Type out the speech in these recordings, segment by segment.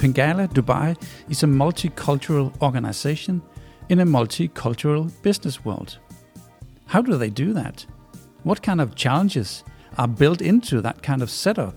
Pingala Dubai is a multicultural organization in a multicultural business world. How do they do that? What kind of challenges are built into that kind of setup?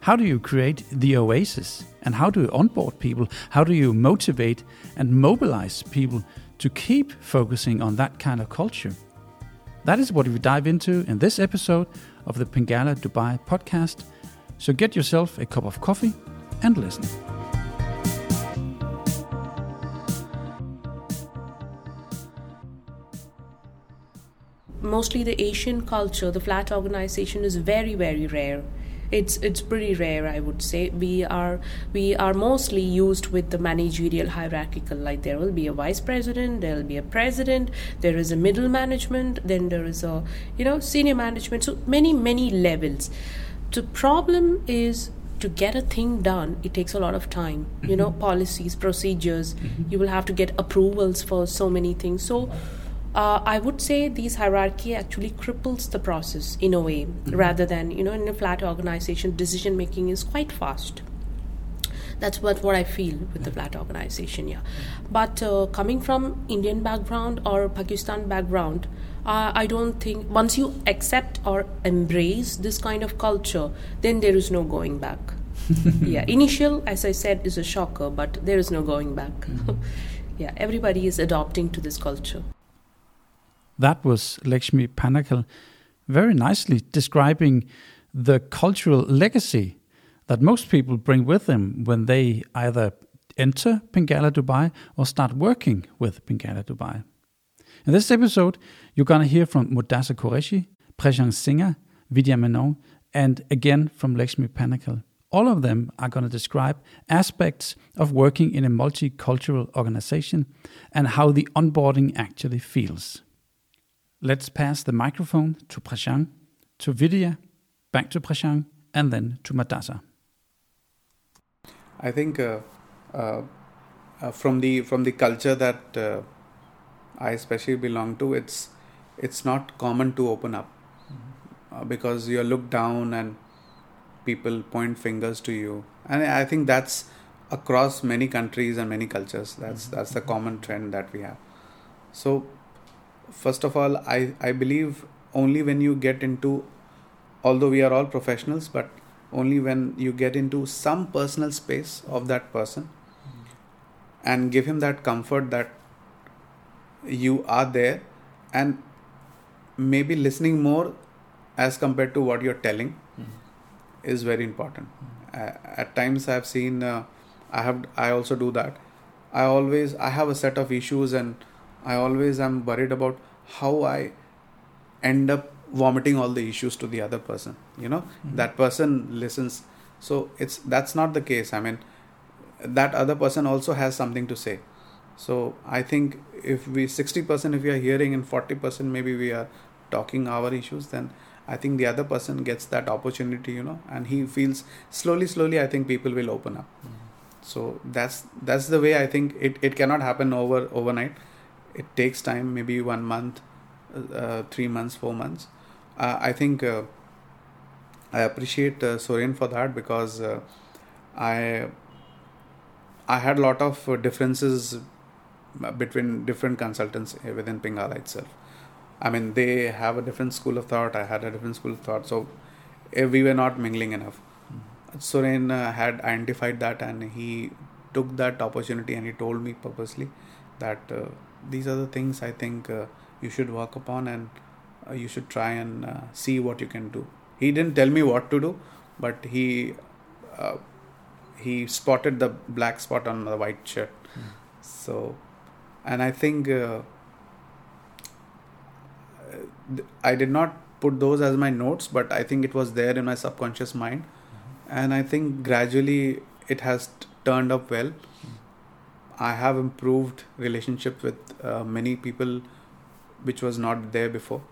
How do you create the oasis? And how do you onboard people? How do you motivate and mobilize people to keep focusing on that kind of culture? That is what we dive into in this episode of the Pingala Dubai podcast. So get yourself a cup of coffee and listen. Mostly the Asian culture, the flat organization is very, very rare. It's it's pretty rare, I would say. We are we are mostly used with the managerial hierarchical. Like there will be a vice president, there will be a president, there is a middle management, then there is a you know senior management. So many many levels. The problem is to get a thing done it takes a lot of time mm-hmm. you know policies procedures mm-hmm. you will have to get approvals for so many things so uh, I would say these hierarchy actually cripples the process in a way, mm-hmm. rather than you know in a flat organization, decision making is quite fast. That's what, what I feel with the flat organization, yeah. But uh, coming from Indian background or Pakistan background, uh, I don't think once you accept or embrace this kind of culture, then there is no going back. yeah, initial, as I said, is a shocker, but there is no going back. Mm-hmm. yeah, everybody is adopting to this culture. That was Lakshmi Panikkal very nicely describing the cultural legacy that most people bring with them when they either enter Pingala Dubai or start working with Pingala Dubai. In this episode, you're going to hear from Mudassar Qureshi, Prashant Singha, Vidya Menon, and again from Lakshmi Panikkal. All of them are going to describe aspects of working in a multicultural organization and how the onboarding actually feels. Let's pass the microphone to Prashant, to Vidya, back to Prashant, and then to Mudassar. I think uh, uh, uh, from the from the culture that uh, I especially belong to, it's it's not common to open up mm-hmm. because you're looked down and people point fingers to you, and I think that's across many countries and many cultures. That's mm-hmm. that's the common trend that we have. So first of all i i believe only when you get into although we are all professionals but only when you get into some personal space of that person and give him that comfort that you are there and maybe listening more as compared to what you're telling mm-hmm. is very important mm-hmm. uh, at times i've seen uh, i have i also do that i always i have a set of issues and I always am worried about how I end up vomiting all the issues to the other person. You know, mm-hmm. that person listens. So it's that's not the case. I mean, that other person also has something to say. So I think if we 60% if we are hearing and 40% maybe we are talking our issues, then I think the other person gets that opportunity, you know, and he feels slowly, slowly. I think people will open up. Mm-hmm. So that's that's the way I think it, it cannot happen over overnight it takes time maybe one month uh, three months four months. Uh, i think uh, i appreciate uh, soren for that because uh, i i had a lot of differences between different consultants within pingala itself. I mean they have a different school of thought i had a different school of thought so eh, we were not mingling enough. Mm-hmm. soren uh, had identified that and he took that opportunity and he told me purposely that these are the things I think uh, you should work upon and uh, you should try and uh, see what you can do. He didn't tell me what to do, but he uh, he spotted the black spot on the white shirt. Mm. So, and I think uh, I did not put those as my notes, but I think it was there in my subconscious mind, mm-hmm. and I think gradually it has t- turned up well. I have improved relationship with uh, many people, which was not there before.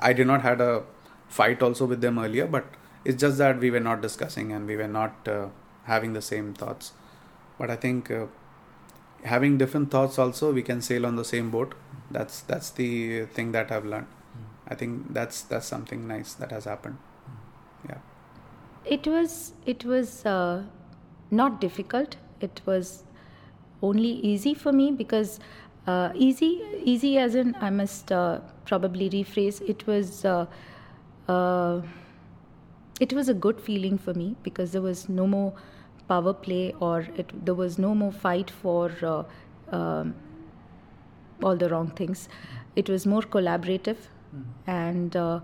I did not had a fight also with them earlier, but it's just that we were not discussing and we were not uh, having the same thoughts. But I think uh, having different thoughts also, we can sail on the same boat. That's that's the thing that I've learned. I think that's that's something nice that has happened. Yeah. It was it was uh, not difficult. It was only easy for me because uh, easy, easy as in I must uh, probably rephrase. It was. Uh, uh, it was a good feeling for me because there was no more power play or it, there was no more fight for uh, um, all the wrong things. It was more collaborative, mm. and uh,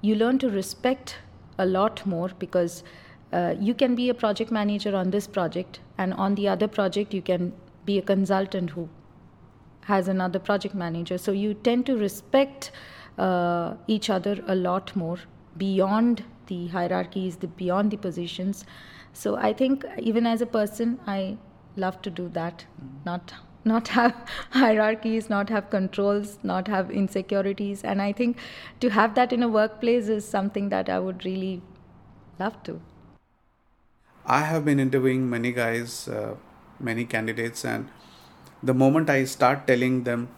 you learn to respect a lot more because uh, you can be a project manager on this project, and on the other project, you can be a consultant who has another project manager. So you tend to respect uh, each other a lot more beyond the hierarchies, the beyond the positions. So I think even as a person, I love to do that, mm-hmm. not not have hierarchies, not have controls, not have insecurities. And I think to have that in a workplace is something that I would really love to. I have been interviewing many guys, uh, many candidates, and the moment I start telling them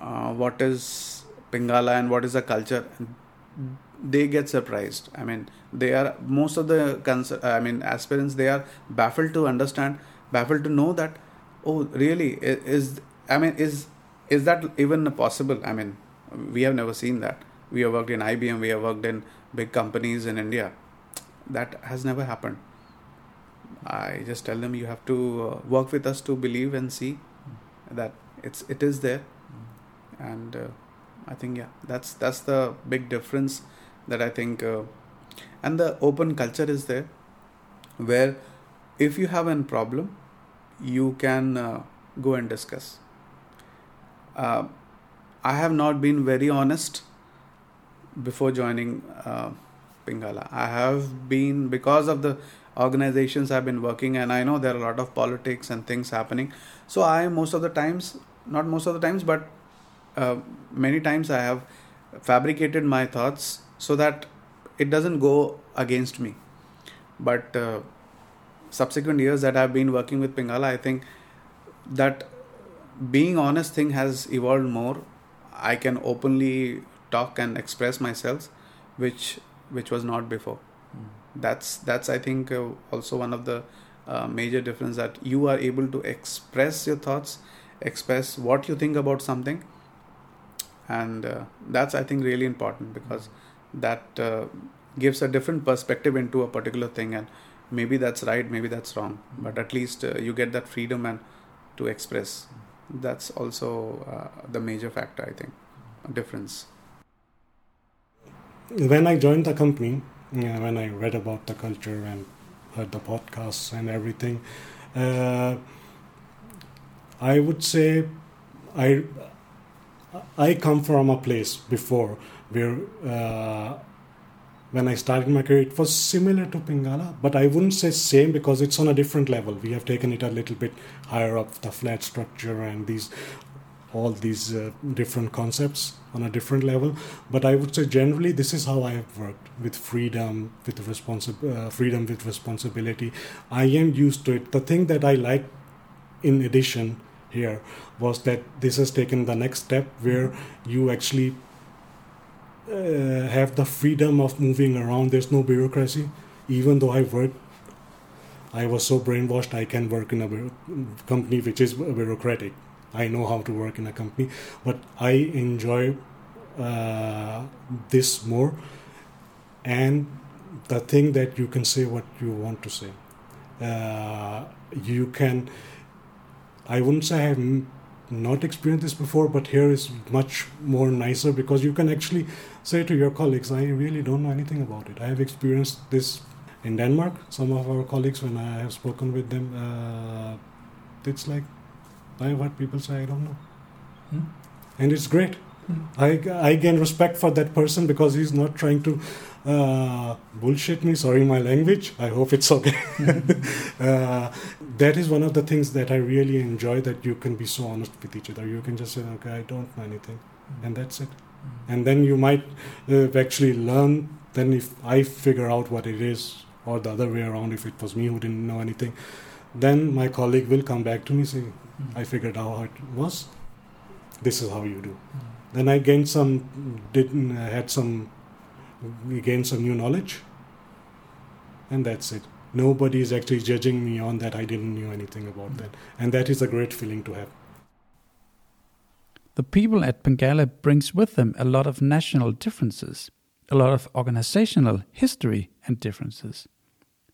uh, what is Pingala and what is the culture, they get surprised. I mean, they are most of the cons- I mean aspirants they are baffled to understand, baffled to know that oh really is I mean is is that even possible? I mean, we have never seen that. We have worked in IBM, we have worked in big companies in India. That has never happened. I just tell them you have to uh, work with us to believe and see that it's it is there, and uh, I think yeah, that's that's the big difference that I think, uh, and the open culture is there, where if you have a problem, you can go and discuss. Uh, I have not been very honest before joining uh, Pingala. I have been because of the organizations I've been working, and I know there are a lot of politics and things happening. So I most of the times, not most of the times, but uh, many times I have fabricated my thoughts so that it doesn't go against me. But uh, subsequent years that I've been working with Pingala, I think that being honest thing has evolved more. I can openly talk and express myself, which which was not before. That's that's I think uh, also one of the uh, major difference that you are able to express your thoughts, express what you think about something, and uh, that's I think really important because that uh, gives a different perspective into a particular thing and maybe that's right maybe that's wrong. But at least uh, you get that freedom and to express. That's also uh, the major factor i think difference. When i joined the company when i read about the culture and heard the podcasts and everything uh, i would say i i come from a place before where uh, when I started my career, it was similar to Pingala, but I wouldn't say same because it's on a different level. We have taken it a little bit higher up, the flat structure and these all these uh, different concepts on a different level. But I would say generally this is how I have worked with freedom, with responsi- uh, freedom with responsibility. I am used to it. The thing that I like, in addition, here was that this has taken the next step where you actually uh, have the freedom of moving around. There's no bureaucracy. Even though I work, I was so brainwashed. I can work in a company which is bureaucratic. I know how to work in a company, but I enjoy uh, this more. And the thing that you can say what you want to say. Uh, you can. I wouldn't say I have not experienced this before, but here is much more nicer because you can actually say to your colleagues, I really don't know anything about it. I have experienced this in Denmark. Some of our colleagues, when I have spoken with them, uh, it's like I have heard people say, I don't know. Hmm? And it's great. Hmm. I, I gain respect for that person because he's not trying to uh, bullshit me. Sorry, my language. I hope it's okay. uh, that is one of the things that I really enjoy. That you can be so honest with each other. You can just say, "Okay, I don't know anything," mm-hmm. and that's it. Mm-hmm. And then you might uh, actually learn. Then, if I figure out what it is, or the other way around, if it was me who didn't know anything, then my colleague will come back to me say, mm-hmm. "I figured out how it was. This is how you do." Then I gained some, didn't uh, had some we gain some new knowledge and that's it nobody is actually judging me on that I didn't know anything about that. And that is a great feeling to have. The people at Pingala brings with them a lot of national differences, a lot of organizational history and differences.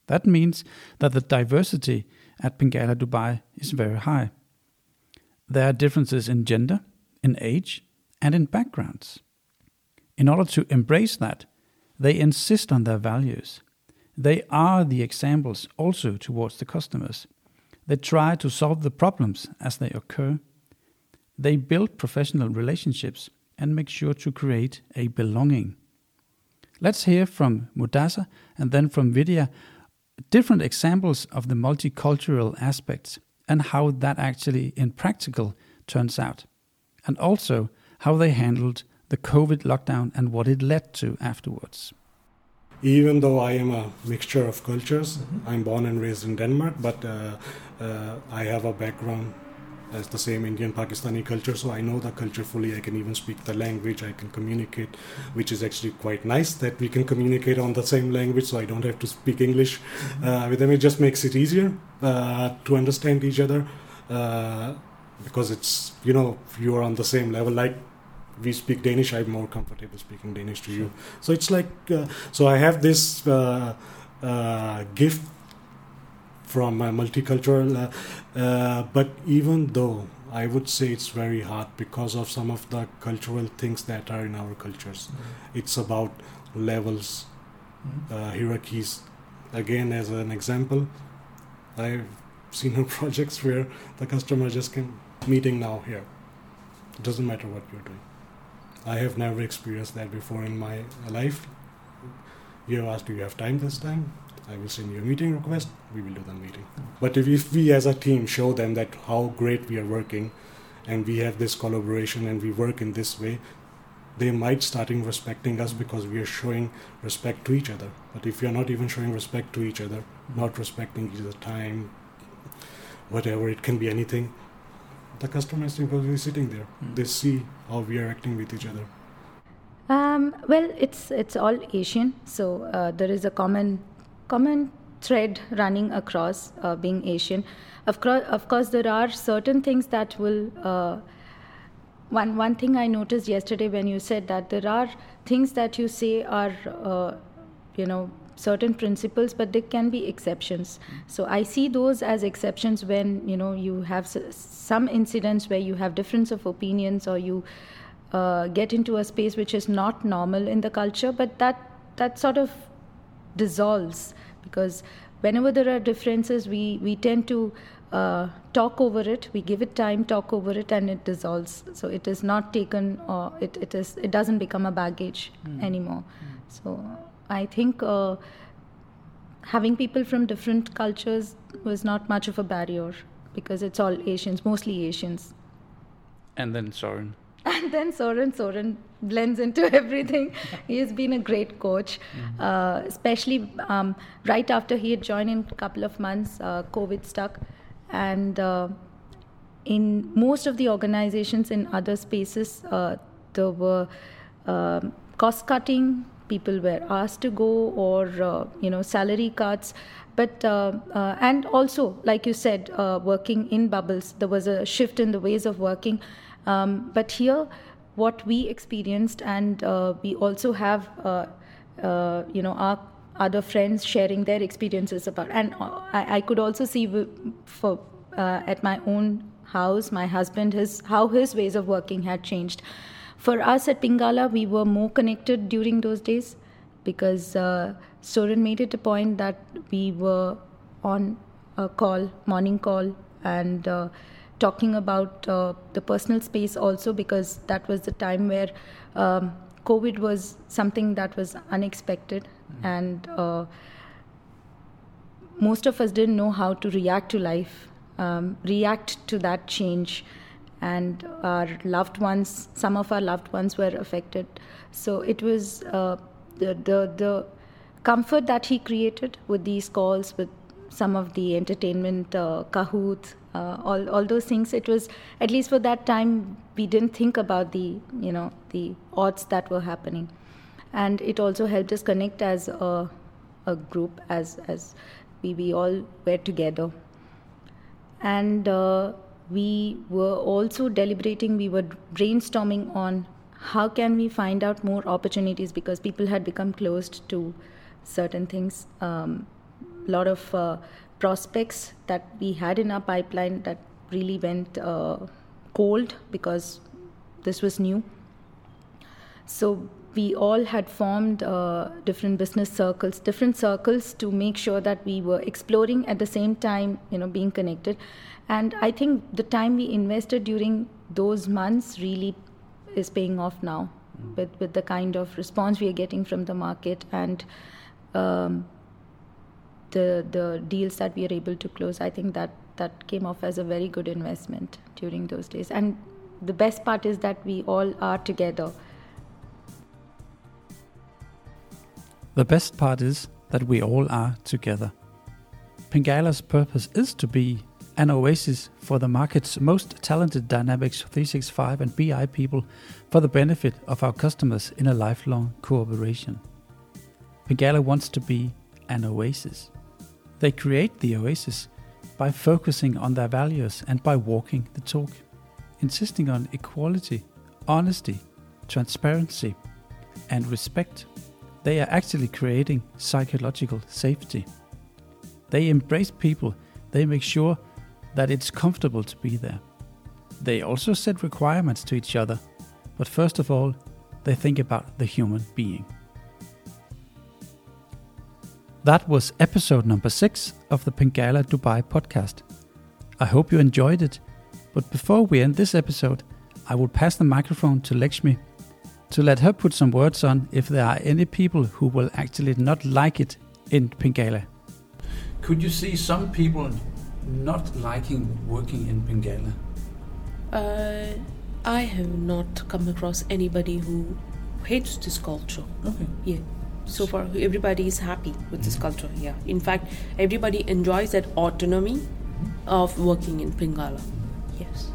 That means that the diversity at Pingala Dubai is very high. There are differences in gender, in age, and in backgrounds. In order to embrace that, they insist on their values. They are the examples also towards the customers. They try to solve the problems as they occur. They build professional relationships and make sure to create a belonging. Let's hear from Mudassar and then from Vidya different examples of the multicultural aspects and how that actually in practical turns out. And also how they handled the COVID lockdown and what it led to afterwards. Even though I am a mixture of cultures, mm-hmm. I'm born and raised in Denmark, but uh, uh, I have a background as the same Indian Pakistani culture, so I know the culture fully. I can even speak the language, I can communicate, which is actually quite nice that we can communicate on the same language, so I don't have to speak English mm-hmm. uh, with them. It just makes it easier uh, to understand each other uh, because it's, you know, you are on the same level. Like we speak Danish, I'm more comfortable speaking Danish to you. So it's like, uh, so I have this uh, uh, gift from my multicultural, uh, uh, but even though I would say it's very hard because of some of the cultural things that are in our cultures. Mm-hmm. It's about levels, mm-hmm. Uh, hierarchies. Again, as an example, I've seen projects where the customer just came meeting now here. It doesn't matter what you're doing I have never experienced that before in my life. You have asked, do you have time this time? I will send you a meeting request. We will do the meeting. But if, if we as a team show them that how great we are working, and we have this collaboration and we work in this way, they might starting respecting us because we are showing respect to each other. But if you are not even showing respect to each other, not respecting each other's time, whatever it can be anything, the customer is simply sitting there. Mm. They see how we are acting with each other. Um, well, it's it's all Asian, so uh, there is a common common thread running across uh, being Asian. Of course, of course, there are certain things that will. Uh, one one thing I noticed yesterday when you said that there are things that you say are, uh, you know, certain principles but there can be exceptions so i see those as exceptions when you know you have some incidents where you have difference of opinions or you uh, get into a space which is not normal in the culture but that that sort of dissolves because whenever there are differences we we tend to uh, talk over it we give it time talk over it and it dissolves so it is not taken or it, it is it doesn't become a baggage mm. anymore mm. so I think uh, having people from different cultures was not much of a barrier because it's all Asians, mostly Asians. And then Soren. And then Soren, Soren blends into everything. he has been a great coach, mm-hmm. uh, especially um, right after he had joined in a couple of months, uh, COVID stuck. And uh, in most of the organizations in other spaces, uh, there were um, cost cutting, people were asked to go or uh, you know salary cuts but uh, uh, and also like you said uh, working in bubbles there was a shift in the ways of working um, but here what we experienced and uh, we also have uh, you know our other friends sharing their experiences about and I, I could also see for at my own house my husband his how his ways of working had changed. For us at Pingala, we were more connected during those days because uh, Soren made it a point that we were on a call, morning call, and uh, talking about uh, the personal space also because that was the time where um, COVID was something that was unexpected mm-hmm. and uh, most of us didn't know how to react to life, um, react to that change and our loved ones, some of our loved ones were affected. So it was uh, the, the, the comfort that he created with these calls, with some of the entertainment, uh, Kahoot, uh, all, all those things. It was, at least for that time, we didn't think about the, you know, the odds that were happening. And it also helped us connect as a, a group, as, as we, we all were together. And uh, we were also deliberating, we were brainstorming on how can we find out more opportunities because people had become closed to certain things. A um, lot of uh, prospects that we had in our pipeline that really went uh, cold because this was new. So we all had formed uh, different business circles, different circles to make sure that we were exploring at the same time, you know, being connected. And I think the time we invested during those months really is paying off now mm. with, with the kind of response we are getting from the market and um, the the deals that we are able to close. I think that that came off as a very good investment during those days. And the best part is that we all are together. The best part is that we all are together. Pingala's purpose is to be an oasis for the market's most talented Dynamics 365 and BI people for the benefit of our customers in a lifelong cooperation. Pingala wants to be an oasis. They create the oasis by focusing on their values and by walking the talk, insisting on equality, honesty, transparency, and respect. They are actually creating psychological safety. They embrace people, they make sure that it's comfortable to be there. They also set requirements to each other, but first of all, they think about the human being. That was episode number six of the Pingala Dubai podcast. I hope you enjoyed it, but before we end this episode, I will pass the microphone to Lekshmi to let her put some words on if there are any people who will actually not like it in Pingala. Could you see some people not liking working in Pingala? Uh, I have not come across anybody who hates this culture. Okay. Yeah. So far, everybody is happy with this hmm. culture. here In fact, everybody enjoys that autonomy of working in Pingala. Yes.